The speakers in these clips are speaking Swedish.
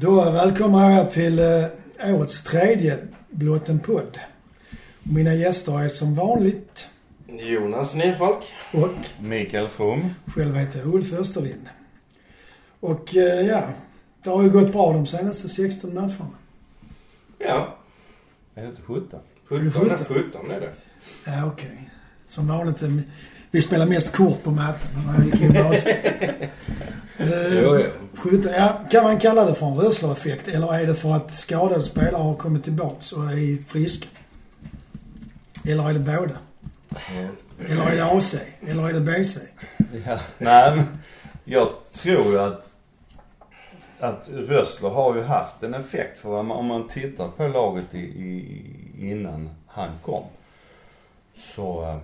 Då välkomnar jag till eh, årets tredje Blått en podd. Mina gäster är som vanligt Jonas Nyfolk. och Mikael From. själv heter jag Ulf Österlind. Och eh, ja, det har ju gått bra de senaste 16 matcherna. Ja, Är det inte 17? 17, 17? 17 är det. Ja, okej. Som vanligt, eh, vi spelar mest kort på matten när jag gick i gymnasiet. Eh. 17, ja, kan man kalla det för en Rösler-effekt eller är det för att skadade spelare har kommit tillbaks och är friska? Eller är det båda? Eller är det AC? Eller är det BC? Ja. Nej, men jag tror att, att Rössler har ju haft en effekt. För om man- tittar på laget i, i, innan han kom så uh,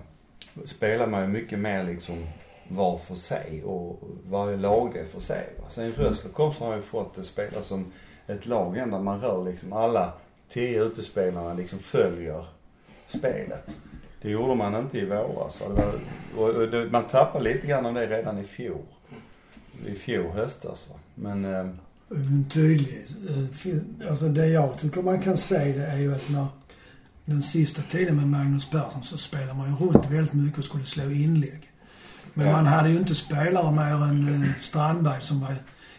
spelar man ju mycket mer liksom var för sig och varje lagdel för sig. Va? Sen Rösler kom så har ju fått det spela som ett lag igen där man rör liksom alla tio utespelarna liksom följer spelet. Det gjorde man inte i våras. va. Det var, och, och det, man tappade lite grann av det redan i fjol. I fjol höstas va. Men eh, En tydlig. Eh, alltså det jag tycker man kan säga det är ju att när den sista tiden med Magnus Persson så spelar man ju runt väldigt mycket och skulle slå inlägg. Men Ja. man hade ju inte spelare mer än eh, Strandberg som var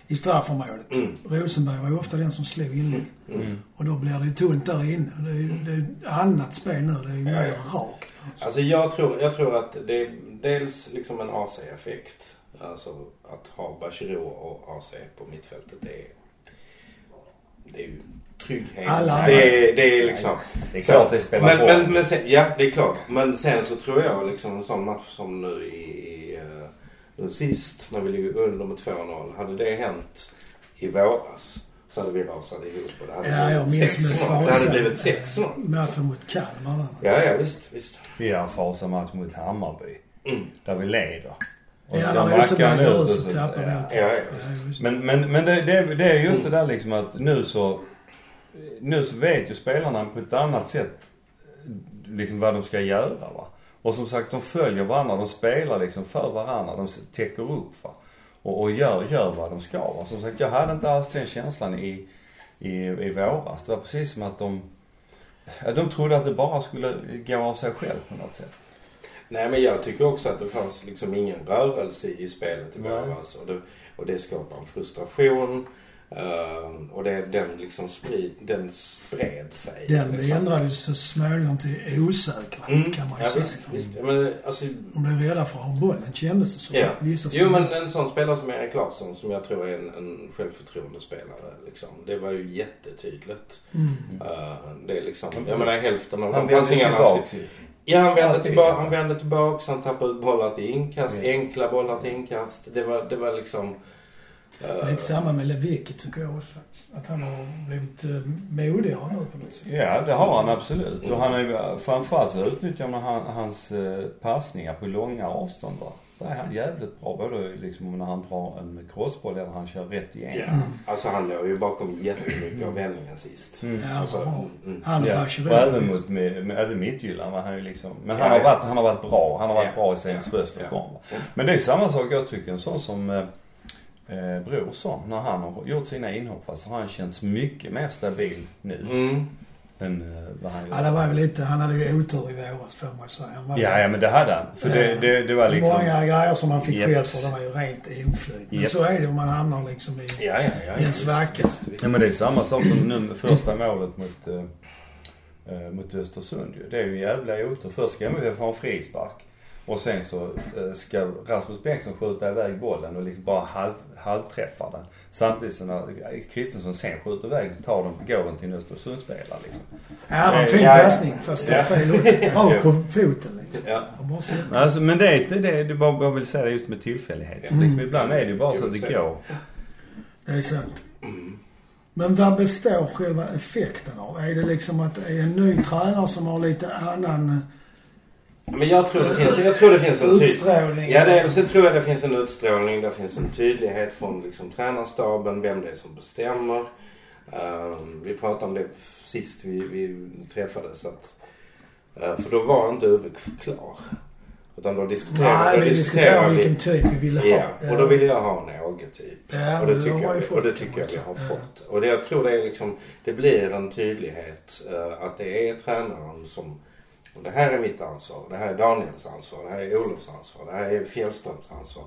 i straffområdet. Mm. Rosenberg var ju ofta den som slog inlägg. mm. Och då blir det ju tunt där inne. Det är ju det är annat spel nu. Det är ju Ja, mer rakt. Alltså. Alltså jag tror, jag tror att det är dels liksom en AC-effekt. Alltså att ha Bachirou och AC på mittfältet det är, det är ju trygghet. Alla- det, är, det är liksom. det är klart det spelar men, roll. men, men sen, Ja, det är klart. Men sen så tror jag liksom en sån match som nu i, eh, nu sist när vi ligger under med 2-0. Hade det hänt i våras så hade vi rasat ihop och det hade Ja, jag minns med 6-0. fasan. Det hade blivit 6-0. eh, Matchen mot Kalmar. Ja, ja visst, visst. Vi har en fasamatch mot Hammarby. Mm. Där vi leder. Och Ja, då där Rosenberg backar han går ut ut och så så- tappar vi ja. Ja, ja. Men, men, men det, det, det är just det där liksom att nu så, nu så vet ju spelarna på ett annat sätt liksom vad de ska göra va. Och som sagt de följer varandra, de spelar liksom för varandra, de täcker upp va. Och, och gör, gör vad de ska va. Som sagt jag hade inte alls den känslan i, i, i våras. Det var precis som att de, de trodde att det bara skulle gå av sig själv på något sätt. Nej men jag tycker också att det fanns liksom ingen rörelse i spelet i våras. Och det, och det skapar en frustration. Uh, och det, den liksom sprid, den spred sig. Den liksom. ändrades så småningom till osäkerhet Mm, kan man ju ja, säga. visst, visst. Ja, Men, alltså, De blev rädda för att ha bollen kändes det som. ja. Vissa Jo men en sån spelare som Erik Larsson som jag tror är en, en självförtroendespelare. Liksom. Det var ju jättetydligt. Mm. Uh, det är liksom, jag menar hälften av Han de vände passningarna tillbaka. Ja, han vände, tillbaka, han vände tillbaks, han tappade ut bollar till inkast, Ja. enkla bollar till inkast. Det var, det var liksom... eh, Lite samma med Lewicki tycker jag också. Att han har blivit uh, modigare nu på något sätt. Ja, det har han absolut. Och han är ju, framförallt så utnyttjar man han, hans eh, passningar på långa avstånd va. Där är han jävligt bra. Både liksom när han drar en crossboll eller han kör rätt igenom. Ja, alltså han låg ju bakom jättemycket av vändningen sist. Mm. Ja, Alltså, bra. mm. Han Ja, och även mot, med, med, även mittgyllan var han ju liksom. Men han, Ja, har ja. varit, han har varit bra. Han har varit Ja. bra i sin Ja. röst Ja. Men det är samma sak jag tycker. En sån som eh, eh, Brorsson. När han har gjort sina inhopp så har han känts mycket mer stabil nu. Mm. Än eh, vad han Ja, det var väl lite, han hade ju otur i våras får man säga. Ja, ja men det hade han. För det, det, det var liksom. Många grejer som han fick Jeps. skäll för, de var ju rent oflyt. Men Jeps. så är det om man hamnar liksom i... Ja, ja, ja. I en svacka. Ja men det är samma sak som nu med första målet mot, eh, eh, mot Östersund ju. Det är ju en jävla otur. Först ska MFF ha en frispark. Och sen så eh, ska Rasmus Bengtsson skjuta iväg bollen och liksom bara halv, halvträffa den. Samtidigt som när Kristensson sen skjuter iväg så tar den, går den till en Östersundsspelare liksom. Ja, det var en fin Ja, ja. passning fast det Ja. fel. Rakt på foten liksom. Ja. Ser- Alltså, men det är inte det, det är bara, jag vill säga det just med tillfälligheter. Mm. Liksom, ibland är det ju bara så att det går. Det är sant. Men vad består själva effekten av? Är det liksom att det är en ny tränare som har lite annan Men jag tror det finns, jag tror det finns en utstrålning? Ja, det, sen tror jag det finns en utstrålning. Det finns en tydlighet från liksom, tränarstaben, vem det är som bestämmer. Ehm, vi pratade om det sist vi, vi träffades. Att, eh, för då var inte Uvik klar. Utan då diskuterar, Nej, då vi diskuterar vilken typ vi ville ha. Ja, och då ville jag ha en Åge-typ. Ja, och det tycker, jag, och det tycker jag vi har Ja. fått. Och det, jag tror det är liksom, det blir en tydlighet eh, att det är tränaren som och det här är mitt ansvar, det här är Daniels ansvar, det här är Olofs ansvar, det här är Fjällströms ansvar.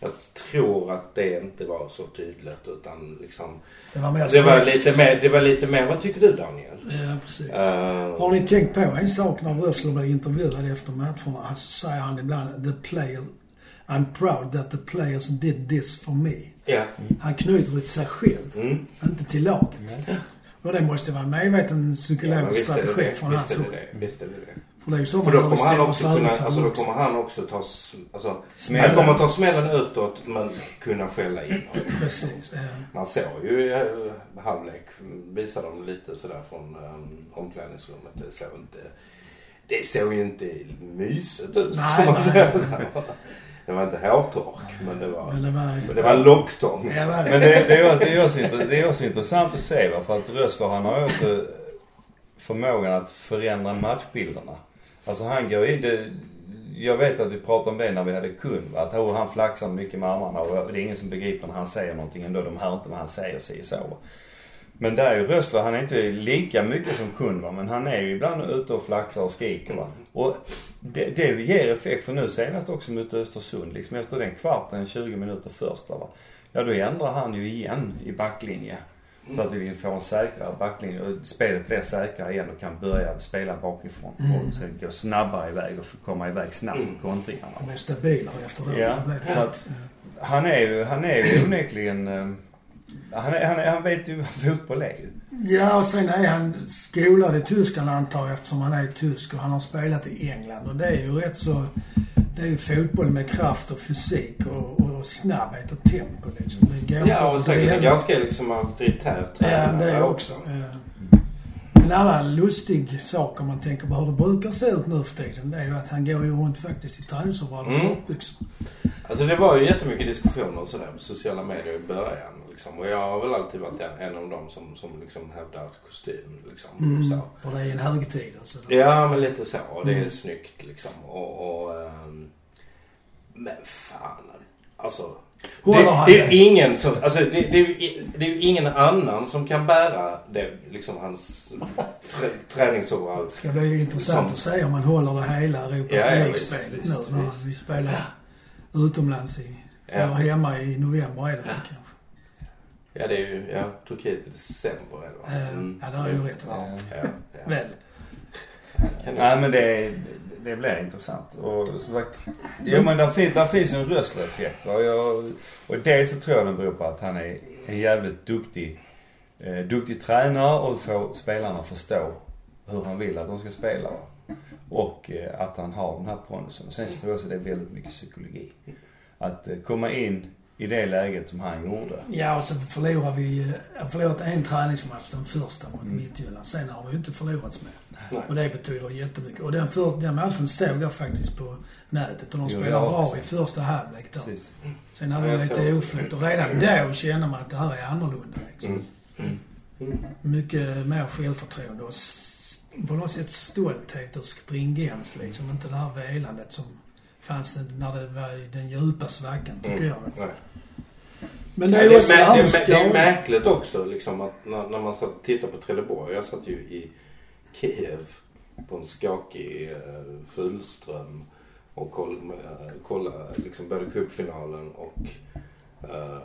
Jag tror att det inte var så tydligt utan liksom Det var mer det var, lite mer, det var lite mer, vad tycker du Daniel? Ja, precis. Eh, Har ni tänkt på en sak när Rössler blev intervjuad efter matcherna? Alltså säger han ibland the players, I'm proud that the players did this for me. ja. Han knyter det till sig själv, Mm. inte till laget. Och det måste vara en medveten Ja, psykologisk det strategi från hans håll. Visst är det det. För det är ju så För då kommer han också kunna, alltså då kommer han också ta, alltså, Smällen. han kommer ta smällen utåt men kunna skälla inåt. Precis. Ja. Man såg ju eh, halvlek, visade de lite sådär från um, omklädningsrummet. Det såg inte, det såg ju inte mysigt ut Nej, man nej, nej. Det var inte hårtork men det var, Men det var... men det var locktång. Ja, var det. Men det, det, är, det, är också, det är också intressant att se va, för att Rössler han har ju också förmågan att förändra matchbilderna. Alltså han går in, det, jag vet att vi pratade om det när vi hade kund va, att oh, han flaxar mycket med armarna och det är ingen som begriper när han säger någonting ändå. De hör inte vad han säger, sig så. Men där är ju Rössler, han är inte lika mycket som kund va, men han är ju ibland ute och flaxar och skriker va. Och det, det ger effekt för nu senast också mot Östersund liksom efter den kvarten, 20 minuter första va. Ja då ändrar han ju igen i backlinje. Så att vi får en säkrare backlinje och spelet blir säkrare igen och kan börja spela bakifrån. Och sen gå snabbare iväg och komma iväg snabbt med kontringarna. Han blev stabilare efter det. Ja, Det så att han är ju, han är ju onekligen, eh, han, är, han, är, han vet ju vad fotboll är ju. Ja, och sen är han skolad i Tyskland antar jag eftersom han är tysk och han har spelat i England. Och det är ju rätt så... Det är ju fotboll med kraft och fysik och, och snabbhet och tempo liksom. Det går Ja och säkert en ganska liksom auktoritär Ja, tränare det är också. Eh, En annan lustig sak om man tänker på hur det brukar se ut nu för tiden. Det är ju att han går ju runt faktiskt i träningsoveraller och Mm. kortbyxor. Alltså det var ju jättemycket diskussioner och sådär på sociala medier i början. Liksom. Och jag har väl alltid varit en, en av dem som, som liksom hävdar kostym. Liksom, Mm. så. För det är en högtid sådär. Ja men lite så. Och det är Mm. snyggt liksom. Och, och, ehm, men fan. Alltså. Det, det är ju ingen som, alltså det, det, är det är ju ingen annan som kan bära det, liksom hans trä, träningsoverall. Det ska bli intressant Som- att se om man håller det hela Europa Ja, ja, League-spelet nu när visst. vi spelar utomlands i, Ja. eller hemma i november är det väl kanske. Ja det är ju, ja Turkiet i december är det va? Mm. Ja, det är ju rätt varmt. Ja, ja. Väl. Nej men det, det blir intressant. Och som sagt, jo men där finns, där finns en Rössler-effekt. Och, jag, och dels så tror jag den beror på att han är en jävligt duktig, eh, duktig tränare och får spelarna förstå hur han vill att de ska spela. Och eh, att han har den här pondusen. Sen så tror jag också det är väldigt mycket psykologi. Att eh, komma in i det läget som han gjorde. Ja, och så förlorar vi har förlorat en träningsmatch, den första mot Mm. Midtjylland. Sen har vi ju inte förlorats med. Nej. Och det betyder jättemycket. Och den, för, den matchen såg jag faktiskt på nätet och de spelade bra i första halvlek där. Precis. Sen hade Ja, de lite oflyt det. och redan då kände man att det här är annorlunda liksom. Mm. Mm. Mycket mer självförtroende och på något sätt stolthet och stringens liksom. Inte det här velandet som fanns när det var i den djupa svackan tycker Mm. jag. Nej. Men det Ja, är ju också det det, här det, med det, det är märkligt också liksom att när, när man satt och tittade på Trelleborg. Jag satt ju i Kiev på en skakig uh, Fulström och koll, uh, kollade liksom både cupfinalen och uh,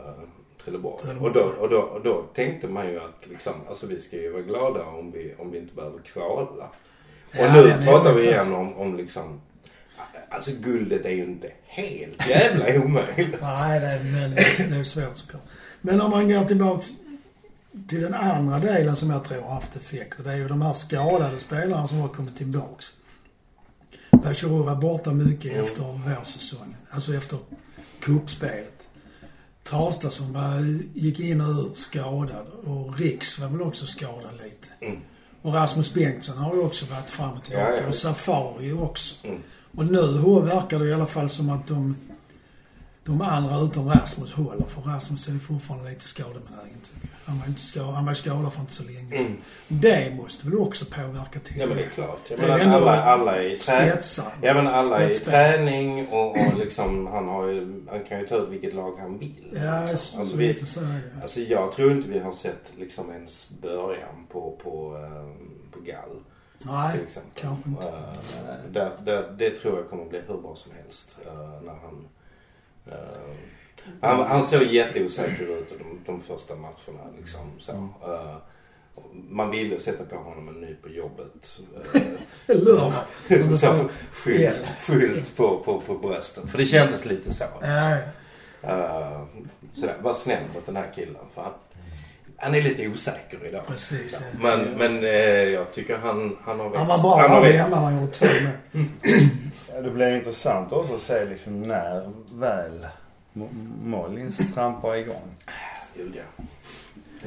Trelleborg. Trelleborg. Och, då, och, då, och då tänkte man ju att liksom, alltså vi ska ju vara glada om vi, om vi inte behöver kvala. Och Ja, nu den är pratar vi igen om, om liksom Alltså guldet är ju inte helt jävla omöjligt. Nej, det är, men det är, svårt såklart. Men om man går tillbaks till den andra delen som jag tror har haft effekt. Och det är ju de här skadade spelarna som har kommit tillbaks. Bachirou var borta mycket Mm. efter vårsäsongen. Alltså efter kuppspelet. Trasta som var, gick in och ur skadad. Och Riks var väl också skadad lite. Mm. Och Rasmus Bengtsson har ju också varit fram och tillbaka. Ja, ja. Och Safari också. Mm. Och nu verkar det i alla fall som att de de andra utom Rasmus håller. För Rasmus är ju fortfarande lite skadebenägen tycker jag. Han var, inte skadad, han var skadad för inte så länge sedan. Mm. Det måste väl också påverka till Ja men det är klart. Jag Det är menar, alla, alla är i spetsar. Ja men alla i träning och, och liksom han har ju, han kan ju ta ut vilket lag han vill. Ja, liksom. så alltså, lite vi, så är det. alltså jag tror inte vi har sett liksom ens början på, på, ehm, på Gall Nej, till exempel. kanske inte. Eh, där, där, det tror jag kommer bli hur bra som helst eh, när han eh, han, han såg jätteosäker ut de, de första matcherna liksom. Så. Eh, man ville sätta på honom en ny på jobbet. Lördag. så sa. skylt, skylt på, på, på bröstet. För det kändes lite så. Uh, sådär, var snäll mot den här killen. För han, han är lite osäker idag. Precis, Så, ja. Men, men eh, jag tycker han, han har växt. Han var bra han har hemma när han gjorde två med. Ja, det blir intressant också att se liksom när väl Mo- Mollins trampar igång. Gud, ja.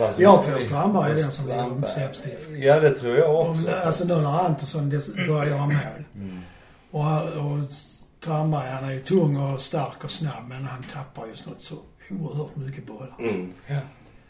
Alltså, Jag tror Strandberg är den som blir sämst i. Ja det tror jag också. alltså nu när Antonsson börjar göra mål. Mm. Och, och Strandberg han är ju tung och stark och snabb men han tappar just något så oerhört mycket bollar. Mm.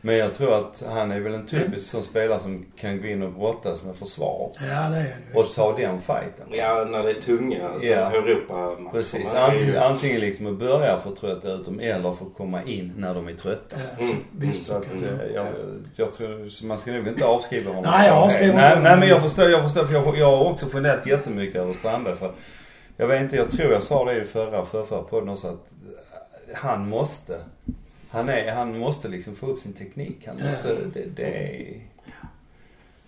Men jag tror att han är väl en typisk sån spelare som kan gå in och brottas med försvar. Ja det är han ju. Och ta den fighten. ja, när det är tunga alltså, Ja. Europa-matcherna. Precis. Antingen, antingen liksom att börja få trötta ut dem eller få komma in när de är trötta. Ja, Mm. Visst Så att, det eh, jag, jag tror, man ska nog inte avskriva honom. Nej, jag avskriver inte nej, honom. nej men jag förstår, jag förstår. För jag, jag har också funderat jättemycket över Strandberg. För jag vet inte, jag tror jag sa det i förra, förra, podden också att han måste. Han är, han måste liksom få upp sin teknik. Han Ja. måste, det, det är...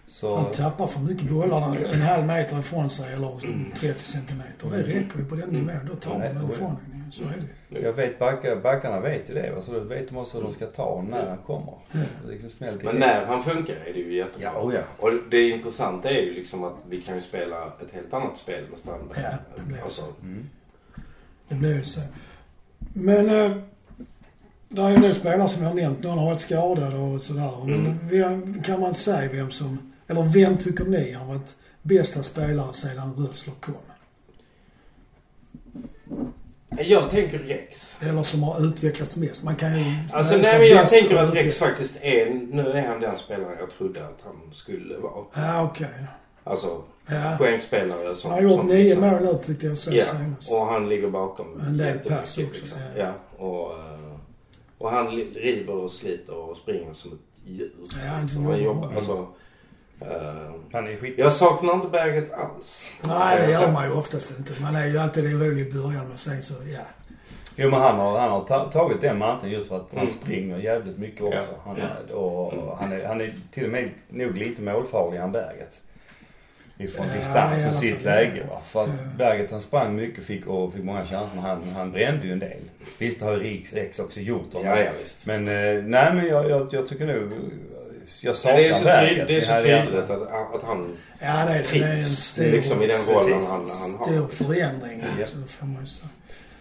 Så... Han tappar för mycket bollar en halv meter ifrån sig eller 30 centimeter. Det räcker ju på den nivån. Då tar Nej, man den ifrån en. Så är det. Jag vet backa, backarna vet ju det. va. Så då vet de också hur de ska ta när han kommer. Ja. Liksom Men när han funkar är det ju jättebra. Ja, oh ja. Och det intressanta är ju liksom att vi kan ju spela ett helt annat spel med Strandberg. Ja, det blir alltså, Mm. Det blir ju så. Men eh, det är ju nu spelare som jag har nämnt. Någon har varit skadad och sådär. Men Mm. vem, kan man säga vem som, eller vem tycker ni har varit bästa spelare sedan Rössler kom? Jag tänker Rex. Eller som har utvecklats mest? Man kan ju... Alltså nej men jag tänker att Rex faktiskt är, nu är han den spelaren jag trodde att han skulle vara. Ja, okej. Alltså Ja. poängspelare som... Han har gjort nio liksom- mål nu tyckte jag så Ja, senast. och han ligger bakom En del pass också, Liksom. ja. Ja, och, eh, och han river och sliter och springer som ett djur. Ja, han jobbar. Alltså, eh, Han är skit... jag saknar inte berget alls. Nej, det gör man ju oftast inte. Man är ju alltid orolig i början men sen så, ja. Jo men han har, han har ta, tagit den manteln just för att han Mm. springer jävligt mycket också. Ja. Han, är, och, han, är, han är till och med nog lite målfarligare än Berget. Ifrån Ja, i distans med sitt fall. läge va. För att Ja. Berget han sprang mycket fick, och fick många chanser men han, han brände ju en del. Visst har ju Riks Rex också gjort honom. Ja, ja visst. Men eh, nej men jag, jag, jag tycker nog, jag saknar det är så, Berget. tyd, det är så tydligt att, att han Ja, det är, det är en trivs stor, liksom i den rollen han, han har. stor förändring Ja. också, får man ju.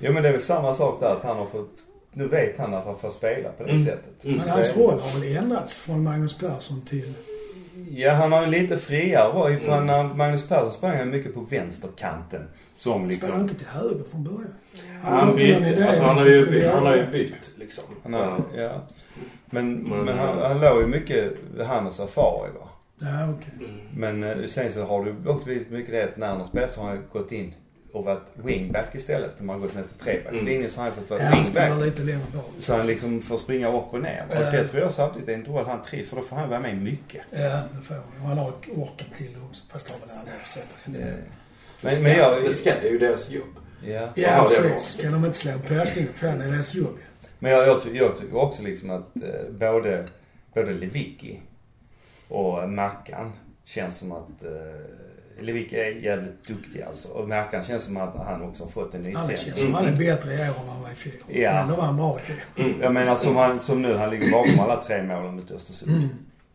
Jo men det är väl samma sak där att han har fått, nu vet han att han får spela på det Mm. sättet. Mm. Men hans roll har väl ändrats från Magnus Persson till... Ja, han har en lite friare roll. För Mm. när Magnus Persson sprang han mycket på vänsterkanten. Som liksom... inte till höger från början. Han, någon bytt, idé alltså, han, har han ju, bytt, han har ju bytt liksom. Han har, ja. Men, Men, men han, han låg ju mycket han och Safari va. Ja, okej. Mm. Men eh, sen så har det också blivit mycket det att när han har spelat så har han gått in och varit wingback istället. De har gått ner till trebackslinjen så har han fått Ja, vara han spelar wingback. lite längre bak. Så han liksom får springa upp och ner. Ja. Och det tror jag samtidigt är en roll han trivs för då får han vara med mycket. Ja, det får han. Och han har orken till också. Fast det har väl alla för nivån. Men, men jag... Det ska, det är ju deras jobb. Ja. Ja, Ja, precis. Kan de inte slå en passning på fan, det är deras jobb ju. Men jag, jag, jag tycker också liksom att eh, både, både Lewicki och Mackan känns som att eh, Lewicki är jävligt duktig alltså. Och Mackan känns som att han också har fått en Ja, det känns som han är bättre i år än han var i fjol. Ja. Men då var han bra i fjol. Jag menar som, han, som nu, han ligger bakom alla tre målen mot Östersund. Mm.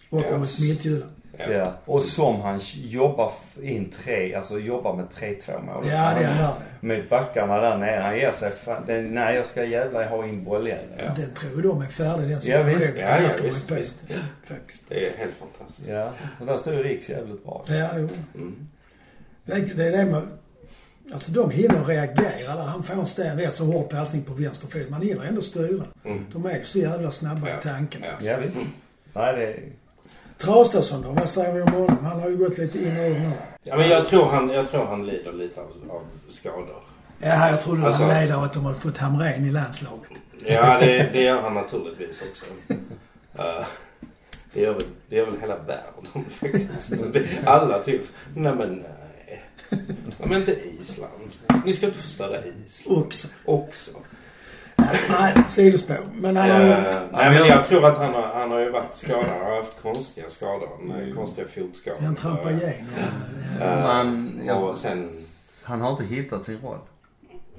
Och Ja. mot Midtjylland. Ja. Ja. Och som han jobbar in tre, alltså jobbar med 3-2 mål. Ja, det är han. Med backarna där nere. Han ger sig fan, det, nej jag ska jävla ha in bollen. Ja. Den tror de är färdig den Ja, situationen. visst. Ja, ja, visst, visst. Faktiskt. Det är helt fantastiskt. Ja, och där står ju Riks jävligt bra. Ja, jo. Mm. Det det är det med... Alltså de hinner reagera där. Han får en sten, rätt så hård passning på vänster fot. Man hinner ändå styra. Mm. De är ju så jävla snabba Ja. i tanken. Ja. Ja, visst. Nej, det... Traustason då? Vad säger vi om honom? Han har ju gått lite in och ur nu. Ja, men jag tror han, jag tror han lider lite av, av skador. Ja, jag trodde Alltså- han led av att de hade fått Hamrén i landslaget. Ja, det, det gör han naturligtvis också. Eh, det, gör väl, det gör väl hela världen faktiskt. Alla typ, nej men nej. Ja, men inte Island. Ni ska inte förstöra Island Också. också. Nej, sidospår. Men han har ju... Eh, nej men jag tror att han har, han har ju varit skadad. Han har haft konstiga skador. Mm. Konstiga fotskador. Han trampar igen. Ja, ja. Eh, ja, Och sen, han har inte hittat sin roll.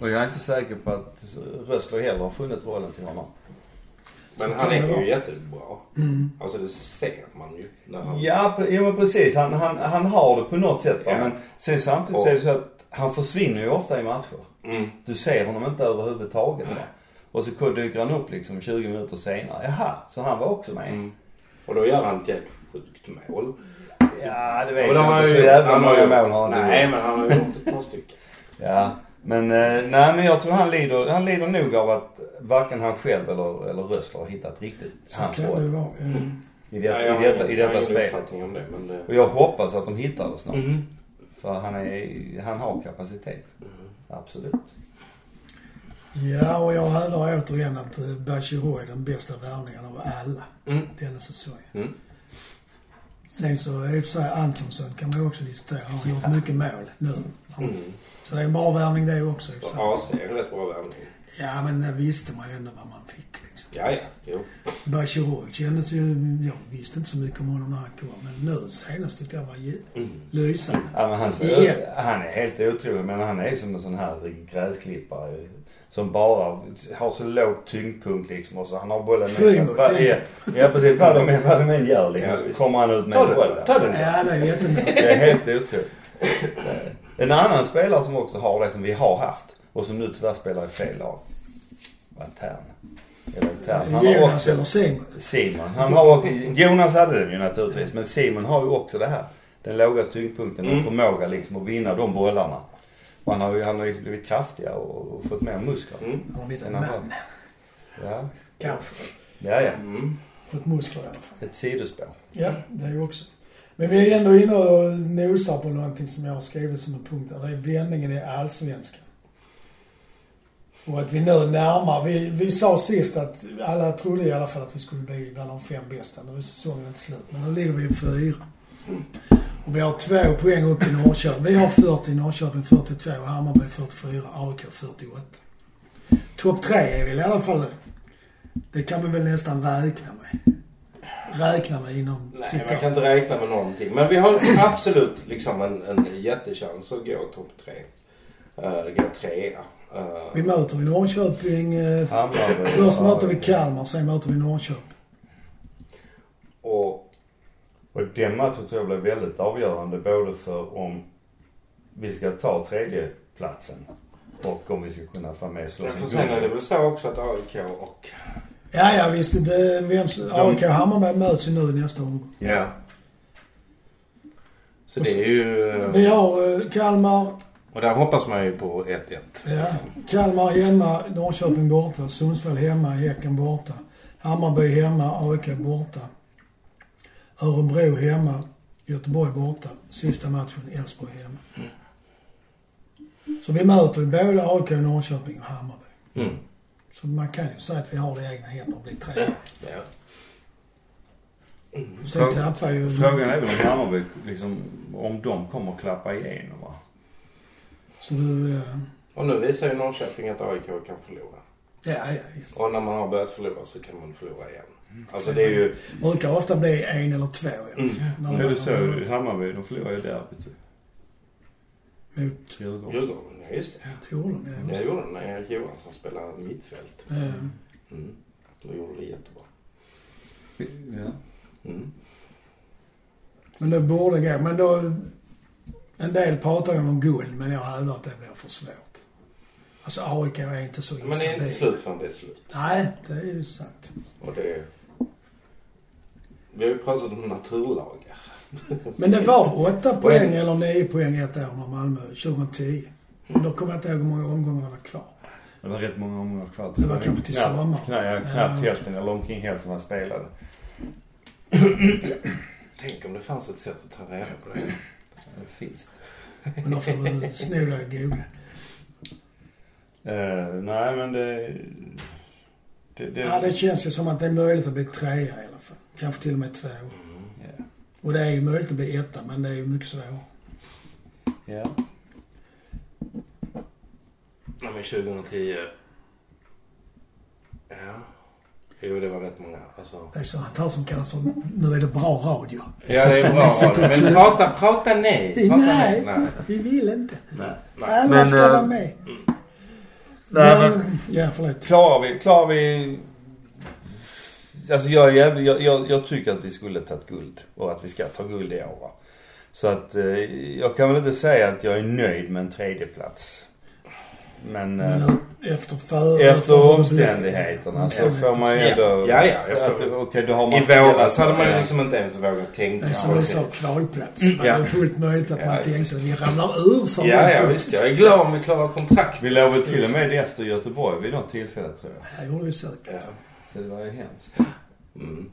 Och jag är inte säker på att Rössler heller har funnit rollen till honom. Men han är ju jättebra. Mm. Alltså det ser man ju. När han, Ja, ja men precis. Han, han, han har det på något sätt. Ja. Men sen samtidigt så är det så att han försvinner ju ofta i matcher. Mm. Du ser honom inte överhuvudtaget va. Och så dyker han upp liksom 20 minuter senare. Jaha, så han var också med. Mm. Och då gör han ett jävligt sjukt mål. Ja, det vet jag inte. Så jävla många mål har han Nej men han har gjort ett par stycken. Ja, men eh, nej men jag tror han lider, han lider nog av att varken han själv eller, eller Rössler har hittat riktigt Så hans kan det roll vara. Mm. i, det, Ja, i jag har detta, i ingen- jag har detta ingen spelet. uppfattning om det men det... Och jag hoppas att de hittar det snart. Mm. För han är, han har kapacitet. Absolut. Ja, och jag hävdar återigen att eh, Bachirou är den bästa värvningen av alla Mm. denna säsongen. Mm. Sen så i och för sig Antonsson kan man ju också diskutera. Han har gjort mycket mål nu. Mm. Så det är en bra värvning det också. Så AC är en rätt bra värvning. Ja, men det visste man ju ändå vad man fick liksom. Ja, ja. Jo. Bachirou kändes ju... Jag visste inte så mycket om honom när han kom. Men nu senast tyckte jag var Mm. lysande. Ja, men han, han är helt otrolig men han är som en sån här gräsklippare. Som bara har så låg tyngdpunkt liksom och så han har bollen Flyger mot ja, ja precis, vad de än, vad de än gör liksom, Ja, kommer han ut med Ta en boll. den, ta den. Ja, det är jättebra. Det är helt otroligt. En annan spelare som också har det som vi har haft och som nu tyvärr spelar i fel lag. Var Tern. Han har Jonas också, eller Simon. Simon. Han har också, Jonas hade den ju naturligtvis men Simon har ju också det här. Den låga tyngdpunkten och Mm. förmåga liksom att vinna de bollarna. Och han har ju, han har liksom blivit kraftigare och, och fått mer muskler. Mm. Han har blivit en man. Ja. Kanske. Ja, ja. Mm. Fått muskler i alla fall. Ett sidospår. Ja, det är ju också. Men vi är ändå inne och nosar på någonting som jag har skrivit som en punkt där. Det är vändningen i allsvenskan. Och att vi nu närmar, vi, vi sa sist att alla trodde i alla fall att vi skulle bli bland de fem bästa. Nu är säsongen inte slut. Men nu ligger vi ju fyra. Och vi har två poäng upp i Norrköping. Vi har 40 Norrköping 42, Hammarby 44, AIK 48. Topp tre är väl i alla fall, det kan vi väl nästan räkna med. Räkna med inom Nej, man kan inte räkna med någonting. Men vi har absolut liksom en, en jättechans att gå topp tre. Uh, gå trea. Uh, Vi möter vi Norrköping. Hammarby. först möter vi Kalmar, sen möter vi Norrköping. och Och den matchen tror jag blir väldigt avgörande både för om vi ska ta tredje platsen och om vi ska kunna få med slå för sen är det väl så också att AIK och... Ja, ja visst. Det, vem, AIK och Hammarby möts ju nu nästa omgång. Ja. Så det är ju... Vi har eh, Kalmar, Och där hoppas man ju på 1-1. ja, Kalmar hemma, Norrköping borta, Sundsvall hemma, Häcken borta. Hammarby hemma, AIK borta. Örebro hemma, Göteborg borta. Sista matchen Elfsborg hemma. Så vi möter ju både AIK, Norrköping och Hammarby. Mm. Så man kan ju säga att vi har det i egna händer och blir trea. Ja. Sen tappar ju... Frågan är väl om Hammarby, liksom, om de kommer klappa igenom va? Så du... eh, Och nu visar ju Norrköping att AIK kan förlora. Ja, ja, visst. Och när man har börjat förlora så kan man förlora igen. Alltså det är ju... Brukar ofta bli en eller två i alla fall. När Nu är det så, Hammarby, de förlorar ju derbyt. Mot... Djurgården. Djurgården, ja just det. Det gjorde de, ja. Det just det. gjorde de när Erik Johansson spelade mittfält. Eh, Mm. Då gjorde det jättebra. Ja. Mm. Men det borde gå. Men då... En del pratar ju om guld, men jag hävdar att det blir för svårt. Alltså AIK är inte så Men det är inte slut förrän det är slut. Nej, det är ju sant. Och det... Vi har ju pratat om naturlagar. Men det var åtta poäng eller nio poäng ett år med Malmö 2010. Och då kommer jag inte ihåg hur många omgångar det var kvar. Det var rätt många omgångar kvar. Det var kanske till knappt, sommar. Knappt, ja, knappt Ja. hälften eller omkring hälften man spelade. Tänk om det fanns ett sätt att ta reda på det. Det finns Men då får du sno dig och googla. Eh, nej men det... Det, det, Ja, det känns ju som att det är möjligt att bli trea i alla fall. Kanske till och med två. Ja. Och det är ju möjligt att bli etta, men det är ju mycket svårare. ja. Nej men 2010. Ja. Jo det var rätt många. Alltså. Det är sånt här som kallas för nu är det bra radio. Ja det är bra. Sitter men prata, prata nej. Prata Nej. nej. Vi vill inte. Nej. Alla Men, ska eh, vara med. Nej, men, ja, förlåt. Klarar vi, klarar vi... Alltså jag jag, jag, jag tycker att vi skulle tagit guld och att vi ska ta guld i år va. Så att eh, jag kan väl inte säga att jag är nöjd med en tredjeplats. Men, eh, Men nu, efter för... efter det omständigheterna så får man ju Ja. ändå... Ja, ja, efter- att, Okej, då har man... I våras hade man ju Ja. liksom inte ens vågat tänka. Det är som du sa, kvalplats. Det Ja. är fullt möjligt att man Ja, tänkte att vi ramlar ur som Ja, det ja visst. Jag är glad om vi klarar kontrakt. Vi låg väl till och med efter Göteborg vid något tillfälle tror jag. Det gjorde vi säkert. Ja. Så det var ju hemskt. Mm.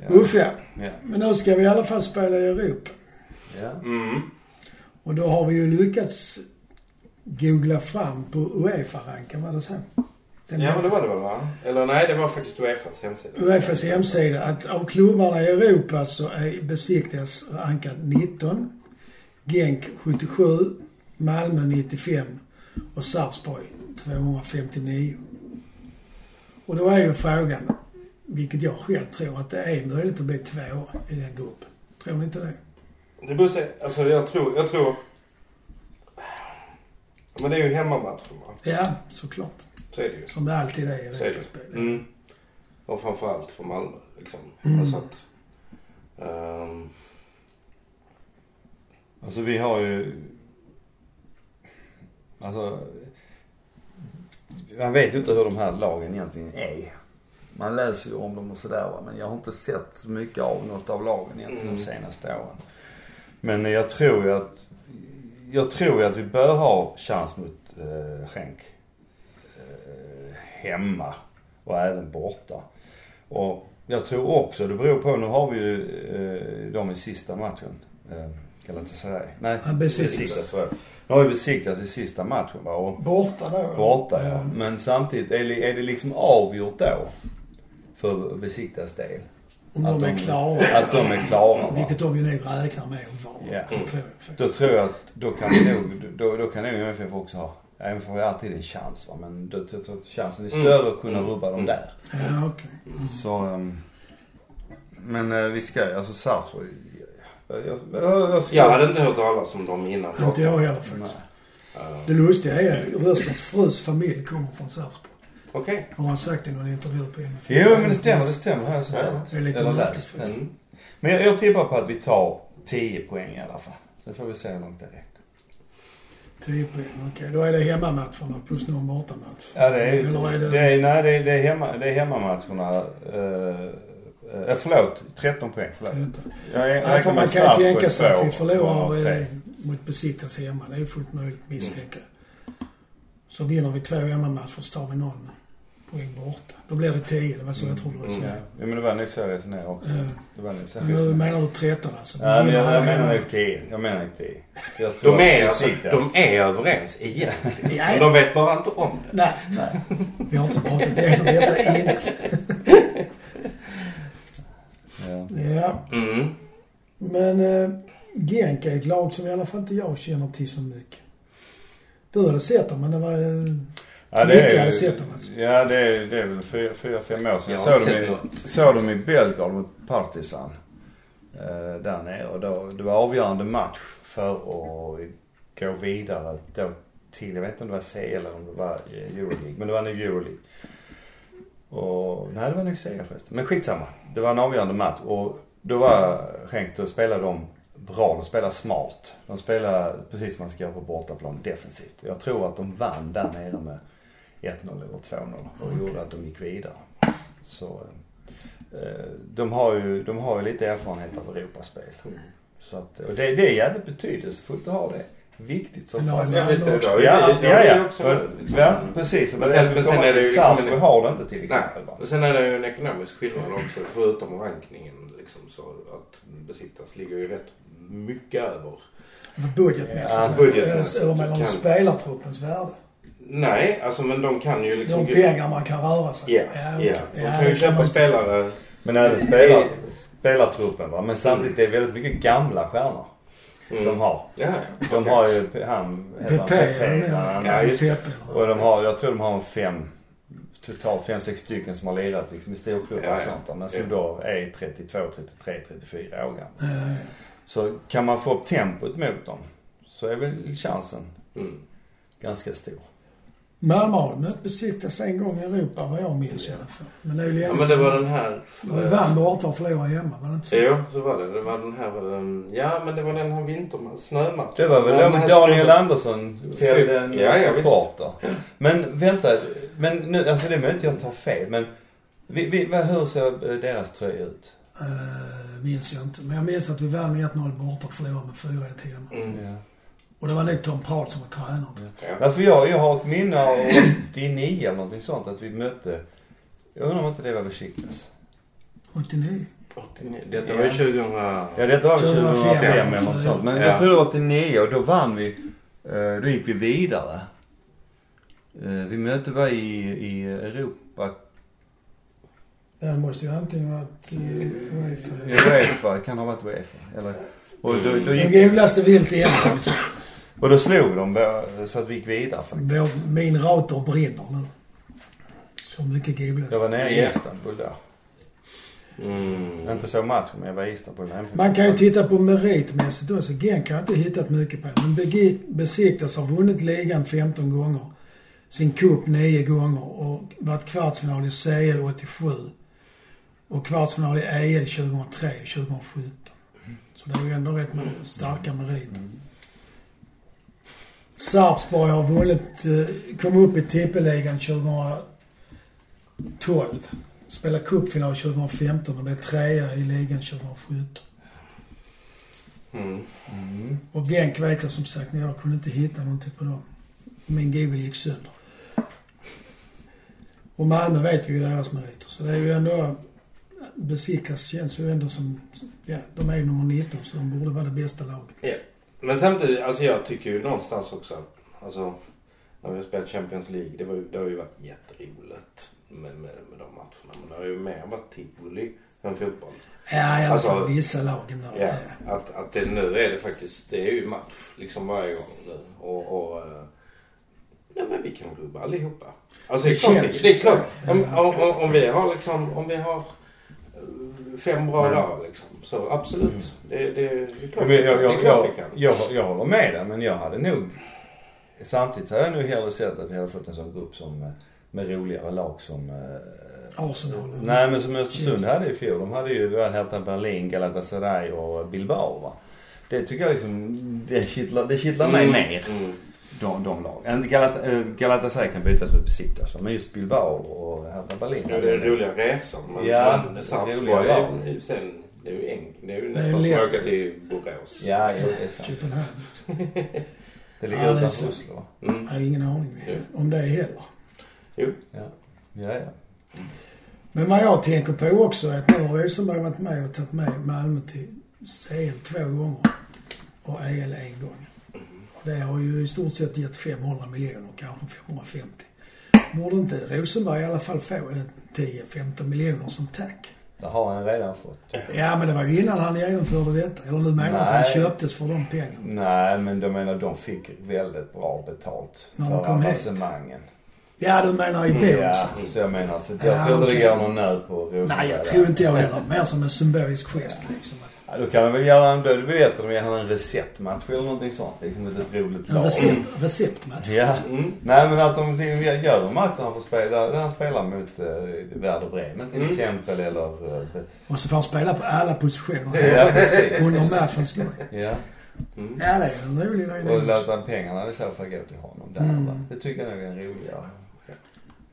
Ja. Usch ja. Ja. Men nu ska vi i alla fall spela i Europa. ja. Mm. Och då har vi ju lyckats googla fram på Uefa-ranken, var det så? Den Ja men det var det väl va? Eller nej det var faktiskt Uefas hemsida. Uefas hemsida att av klubbarna i Europa så är Besiktas rankad 19, Genk 77, Malmö 95 och Sarpsborg 259. Och då är ju frågan, vilket jag själv tror, att det är möjligt att bli två i den gruppen. Tror ni inte det? Det beror sig, alltså jag tror, jag tror... Men det är ju hemmamatcher va? Ja, såklart. Så är det ju. Som det alltid är i Så är det Europaspel. Mm. Och framförallt för Malmö liksom. Mm. Alltså att... ehm, Alltså vi har ju... Alltså... Man vet ju inte hur de här lagen egentligen är. Man läser ju om dem och sådär va. Men jag har inte sett så mycket av något av lagen egentligen Mm. de senaste åren. Men jag tror ju att... Jag tror ju att vi bör ha chans mot eh, Schenk. Eh, hemma och även borta. Och jag tror också, det beror på, nu har vi ju eh, dem i sista matchen. Eh, Galatasaray. Nej, Besiktas. Nu har vi Besiktas i sista matchen va. Och Borta då? borta ja. Men samtidigt, är det, är det liksom avgjort då? För Besiktas del? Om Att de är klara. Att de är klara va? Vilket de ju nog räknar med att vara. Ja. Det tror jag faktiskt. Då tror jag att, då kan vi nog, då, då kan nog MFF också ha, även för vi har alltid en chans va. Men då tror jag att chansen är större att kunna Mm. rubba dem Mm. där. Ja, okej. Så, ehm, men eh, vi ska, alltså Sarpsborg. Jag, jag, jag, jag, jag hade inte hört talas om dem innan. Inte jag heller faktiskt. Ehm, Det lustiga är att Röslers frus familj kommer från Sarpsborg. Okej. Har han sagt i någon intervju på MFF. Jo men det stämmer, det stämmer. Jag så Ja, det är lite Eller märkligt faktiskt. Mm. Men jag, jag tippar på att vi tar 10 poäng i alla fall. Sen får vi se hur långt det räcker. 10 poäng, okej. Då är det hemmamatcherna plus någon bortamatch. Ja det är, Eller är det... det är, nej det är, det är, hemma, det är hemmamatcherna. Uh, uh, förlåt, 13 poäng. Förlåt. Jag är, Nej, för man kan ju tänka sig att vi förlorar eh, mot Besiktas hemma. Det är ju fullt möjligt misstänka. Så vinner vi två hemmamatcher så tar vi någon poäng borta. Då blir det 10. Det var så jag trodde Ja. resonerade. ja men det var nog så jag resonerade också. Ja. Det var nog så jag Men nu menar du 13 alltså? Ja, men jag, jag menar nog 10. Jag menar nog 10. Jag tror De är, alltså, de är överens egentligen. Ja, Men de vet bara inte om det. Nej, Nej. vi har inte pratat igenom detta innan. Ja. Mm. men eh, Genk är ett lag som i alla fall inte jag känner till så mycket. Du hade sett dem, men det var... Eh, Ja, det är, hade sett dem alltså. Ja, det är, det är väl fyra, fyra, fem år sedan. Jag Jag har såg dem, i, såg dem i Belgrad mot Partizan. Eh, där nere. Och då, det var avgörande match för att gå vidare då till, jag vet inte om det var C eller om det var Euroleague. Men det var nog Euroleague. Och, nej det var nog C förresten. Men skitsamma. Det var en avgörande match och då var Schenk, då spelade de bra. De spelade smart. De spelade precis som man ska göra på bortaplan, defensivt. Jag tror att de vann där nere med 1-0 eller 2-0 och Okej. gjorde att de gick vidare. Så eh, de har ju, de har ju lite erfarenhet av Europaspel. Mm. Så att, och det, det är jävligt betydelsefullt att ha det. Viktigt som man- Ja, visst är det. Ja, ja, ja. är också, ja. liksom- ja precis. Men sen- men sen är det ju liksom en- har det inte till Nej, exempel. Va? men sen är det ju en ekonomisk skillnad också förutom rankningen liksom så att Besiktas ligger ju rätt mycket över. Budgetmässigt. Ja, budgetmässigt Eller mellan kan- spelartruppens värde. Nej, alltså men de kan ju liksom... De pengar man kan röra sig med. ja. okej. De Ja, kan ju köpa man- spelare. Men även spelar, spelartruppen va. Men samtidigt är det väldigt mycket gamla stjärnor Mm. de har. Ja, De har ju han, bland ja, just. Och de har, jag tror de har en fem, totalt fem, sex stycken som har lirat liksom i storklubbar Ja, och ja. sånt där, Men som Ja. då är 32, 33, 34 år. Eh, Så kan man få upp tempot mot dem så är väl chansen Mm. ganska stor. Malmö Besiktas en gång i Europa vad jag minns i alla fall. Men det är ju länge Ja men det var den här... De vann borta och förlorade hemma, var det inte så? Jo, så var det. Det var den här... um, Ja, men det var den här vintermatchen, snömatchen. Det var väl Ja, Daniel snubben- Andersson fällde en Ja, supporter. Men vänta, men nu, alltså det är möjligt jag tar fel men vi, vi, hur ser eh, deras tröja ut? Uh, minns jag inte. Men jag minns att vi vann med 1-0 borta och förlorade med 4-1 hemma. Mm. Ja. Och det var nog Tom Prahl som var tränare. Ja. För jag, jag har ett minne av 89 eller någonting sånt att vi mötte, jag undrar om inte det var Besiktas. 89. 89. Detta var ju 2000... Ja detta var väl 2005 2005 eller något sånt. Men Ja. jag tror det var 89 och då vann vi, eh, då gick vi vidare. Eh, Vi mötte var i, i Europa, Det måste ju antingen varit uh, Uefa. Uefa, kan ha varit Uefa. Eller, och då, då gick gulaste vilt igen. Och då slog bå- så att vi gick vidare faktiskt. Vår- Min router brinner nu. Så mycket gulast. Jag var nere i. Istanbul då. Mm. Inte så matchen men jag var i Istanbul. Man kan ju titta på meritmässigt också. Genk har jag inte hittat mycket på. Men Besiktas har vunnit ligan 15 gånger. Sin cup 9 gånger och varit kvartsfinal i CL 87. Och kvartsfinal i EL 2003 och 2017. Så det är ju ändå rätt med starka meriter. Sarpsborg har vunnit, eh, kom upp i tippeligan 2012. Spelade cupfinal 2015 och blev trea i ligan 2017. Mm. Mm. Och Genk vet jag som sagt, jag kunde inte hitta någonting på dem. Min Google gick sönder. Och Malmö vet vi ju deras meriter. Så det är ju ändå... Besiktas känns ju ändå som... Ja, de är ju nummer 19 så de borde vara det bästa laget. Men samtidigt, alltså jag tycker ju någonstans också att, alltså när vi har spelat Champions League, det, var, det har ju varit jätteroligt med, med, med de matcherna. Men det har ju mer varit tivoli än fotboll. Ja, i alla Alltså, fall vissa lagen där. Ja, Ja. att, att det, nu är det faktiskt, det är ju match liksom varje gång nu. Och, och eh, nej men vi kan rubba allihopa. Alltså det är Det klart, känns det, det är klart. Om, Ja. om, om, om vi har liksom, om vi har eh, fem bra Mm. dagar liksom. Så absolut. Det, det, det är klart jag, jag, Det är klart jag, kan. jag, jag håller med dig men jag hade nog Samtidigt hade jag nog hellre sett att vi hade fått en sån grupp som eh, med roligare lag som eh, Arsenal. Nej men som Östersund hade i fjol. De hade ju Hertha Berlin, Galatasaray och Bilbao va. Det tycker jag liksom, det kittlar, det kittlar mig mer. Mm. De, de lagen. Galata, eh, Galatasaray kan bytas mot Besiktas. Men just Bilbao och Hertha Berlin. Ja, det är roliga resor. Men, Ja, Sarpsborg är ju sen, det är ju, en, det är ju Det är nästan som att åka till Borås. Ja, jo, det är sant. Köpenhamn. Det ligger Ja, det är utanför. Oslo. Mm. Jag har ingen aning Ja. om det heller. Ja, ja. Men vad jag tänker på också är att nu har Rosenberg varit med och tagit med Malmö till CL två gånger och EL en gång. Det har ju i stort sett gett 500 miljoner, kanske 550. Borde inte Rosenberg i alla fall få en 10-15 miljoner som tack? Det har han redan fått. Ja, men det var ju innan han genomförde detta. Eller du menar att han Nej. köptes för de pengarna? Nej men de menar de fick väldigt bra betalt När de kom hit. Ja, du menar i Mm, bonus? Ja, så jag menar så jag Ja, tror inte det okej. går någon nöd på Rosenberg. Nej, jag tror inte jag heller. Mer som en symbolisk gest liksom. Ja, då kan de väl göra en, då vet de, han en receptmatch eller någonting sånt. Liksom ett roligt En lag. recept, receptmatch. Ja. Mm. Nej men att de gör en match där han får spela, där han spelar mot uh, Werder Bremen till Mm. exempel eller... Uh, Och så får han spela på alla positioner. ja precis. Under matchens gång. Ja. Mm. Ja, det är en rolig idé Och låta pengarna i så fall gå till honom där Mm. va. Det tycker jag nog är en roligare.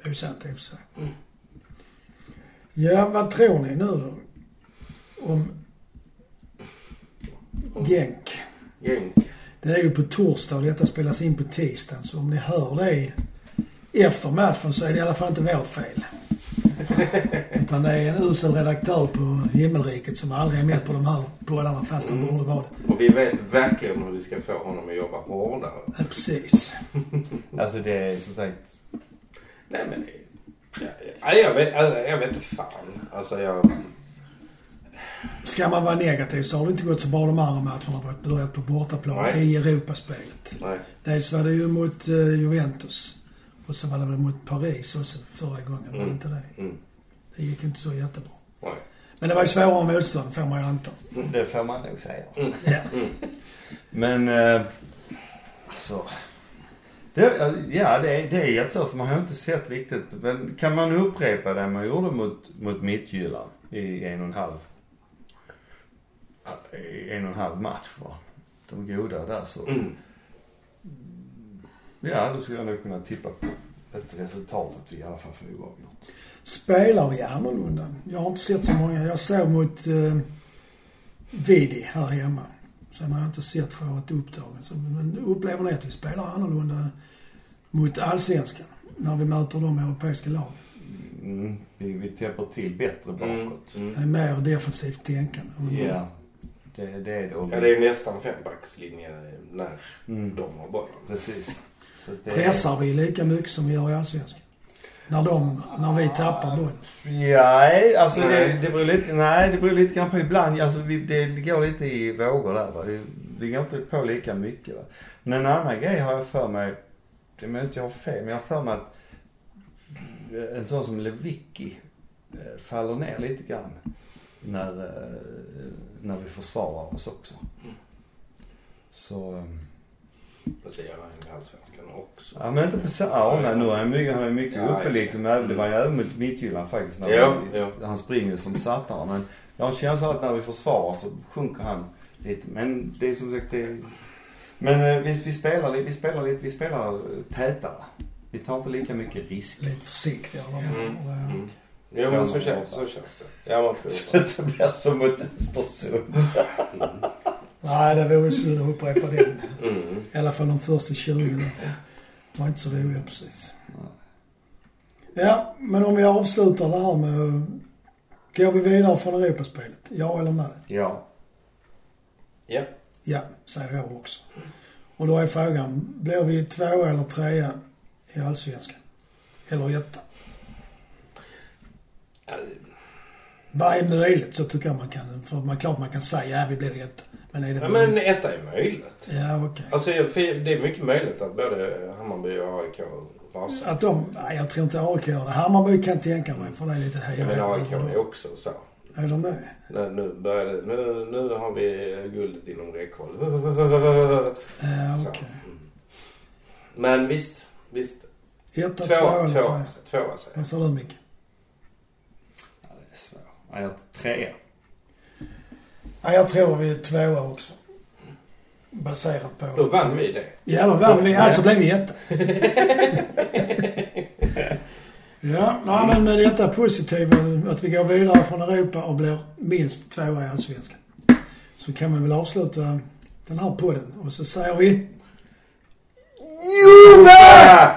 Det är sant, det är ju sant. Mm. Ja, vad tror ni nu då? Om Genk. Genk. Det är ju på torsdag och detta spelas in på tisdag. Så om ni hör det efter matchen så är det i alla fall inte vårt fel. Utan det är en usel redaktör på himmelriket som aldrig är med på de här poddarna fast han borde vara det. Och vi vet verkligen hur vi ska få honom att jobba hårdare. Ja, precis. Alltså det är som sagt, Nej men... Ja, jag vet, alltså, jag vet inte fan. Alltså jag... Ska man vara negativ så har det inte gått så bra de andra matcherna börjat på bortaplan Nej. i Europaspelet. Nej. Dels var det ju mot eh, Juventus och så var det väl mot Paris också förra gången, var det Mm. inte det? Mm. Det gick inte så jättebra. Nej. Men det var ju svårare motstånd får man ju anta. det får man nog säga. Ja. Men, eh, alltså. Det, ja, det är, det är jättesvårt för man har inte sett riktigt. Men kan man upprepa det man gjorde mot, mot Midtjylland i en och en halv, en och en halv match va? De goda där så. Mm. Ja, då skulle jag nog kunna tippa på ett resultat att vi i alla fall får oavgjort. Spelar vi annorlunda? Jag har inte sett så många. Jag såg mot eh, Vidi här hemma. Sen har jag inte sett för att varit upptagen. Så, men upplever ni att vi spelar annorlunda mot allsvenskan? När vi möter de europeiska lag? Mm, vi, vi täpper till bättre Mm. bakåt. Mm. Det är mer defensivt tänkande. Ja, det, det är det. Och Ja, det är ju nästan fembackslinje när mm, de har bollen. Precis. Så det, Pressar vi lika mycket som vi gör i allsvenskan? När, de, när vi tappar bollen? Nej, alltså Nej. Det, det beror lite, nej det beror lite grann på ibland. Alltså vi, det går lite i vågor där va. Det, vi går inte på lika mycket va. Men en annan grej har jag för mig, det är inte jag har fel, men jag har för mig att en sån som Lewicki eh, faller ner lite grann. När, eh, när vi försvarar oss också. Så, eh, Fast det gör han i allsvenskan också. ja men inte på så, ja nej, nu är han mycket, han är mycket Ja, uppe liksom. Även- Det var ju även mot Midtjylland faktiskt. När Ja, vi, ja. Han springer ju som satan men jag har en känsla att när vi försvarar så sjunker han lite. Men det är som sagt det, Men eh, vi, vi spelar lite, vi spelar lite, vi spelar tätare. Vi tar inte lika mycket risk. Lite försiktigare. Mm. Och, Mm. Jo men så känns, så känns det. Ja man får Det blir som mot Östersund. mm. Nej, det vore synd att upprepa den. Mm. I alla fall de första 20 där. Det var inte så roliga precis. Ja, men om vi avslutar det här med... Går vi vidare från Europaspelet? Ja eller nej? Ja. Ja. Ja, säger jag också. Och då är frågan, blir vi tvåa eller trea i Allsvenskan? Eller etta? Vad är möjligt så tycker jag man kan. För man klart man kan säga, ja vi blir etta. Men är det Ja, men etta är möjligt. Ja, okej. Alltså för det är mycket möjligt att både Hammarby och AIK rasar. Att de, nej jag tror inte AIK gör det. Hammarby kan tänka mig för det är lite hej Ja, men AIK är också så. Är de det? Nu, nu, börjar det, nu, nu har vi guldet inom räckhåll. Ja, okej. Mm. Men visst, visst. Etta, Två, tvåa eller två, trea? tvåa säger Vad sa du Micke? ja det är svårt. Ja, jag trea. Ja, jag tror vi är tvåa också. Baserat på... Då vann vi det. Ja, då vann vi. Alltså blev vi etta. ja, nej, men med detta positiva att vi går vidare från Europa och blir minst tvåa i Allsvenskan. Så kan man väl avsluta den här podden och så säger vi... Jubel!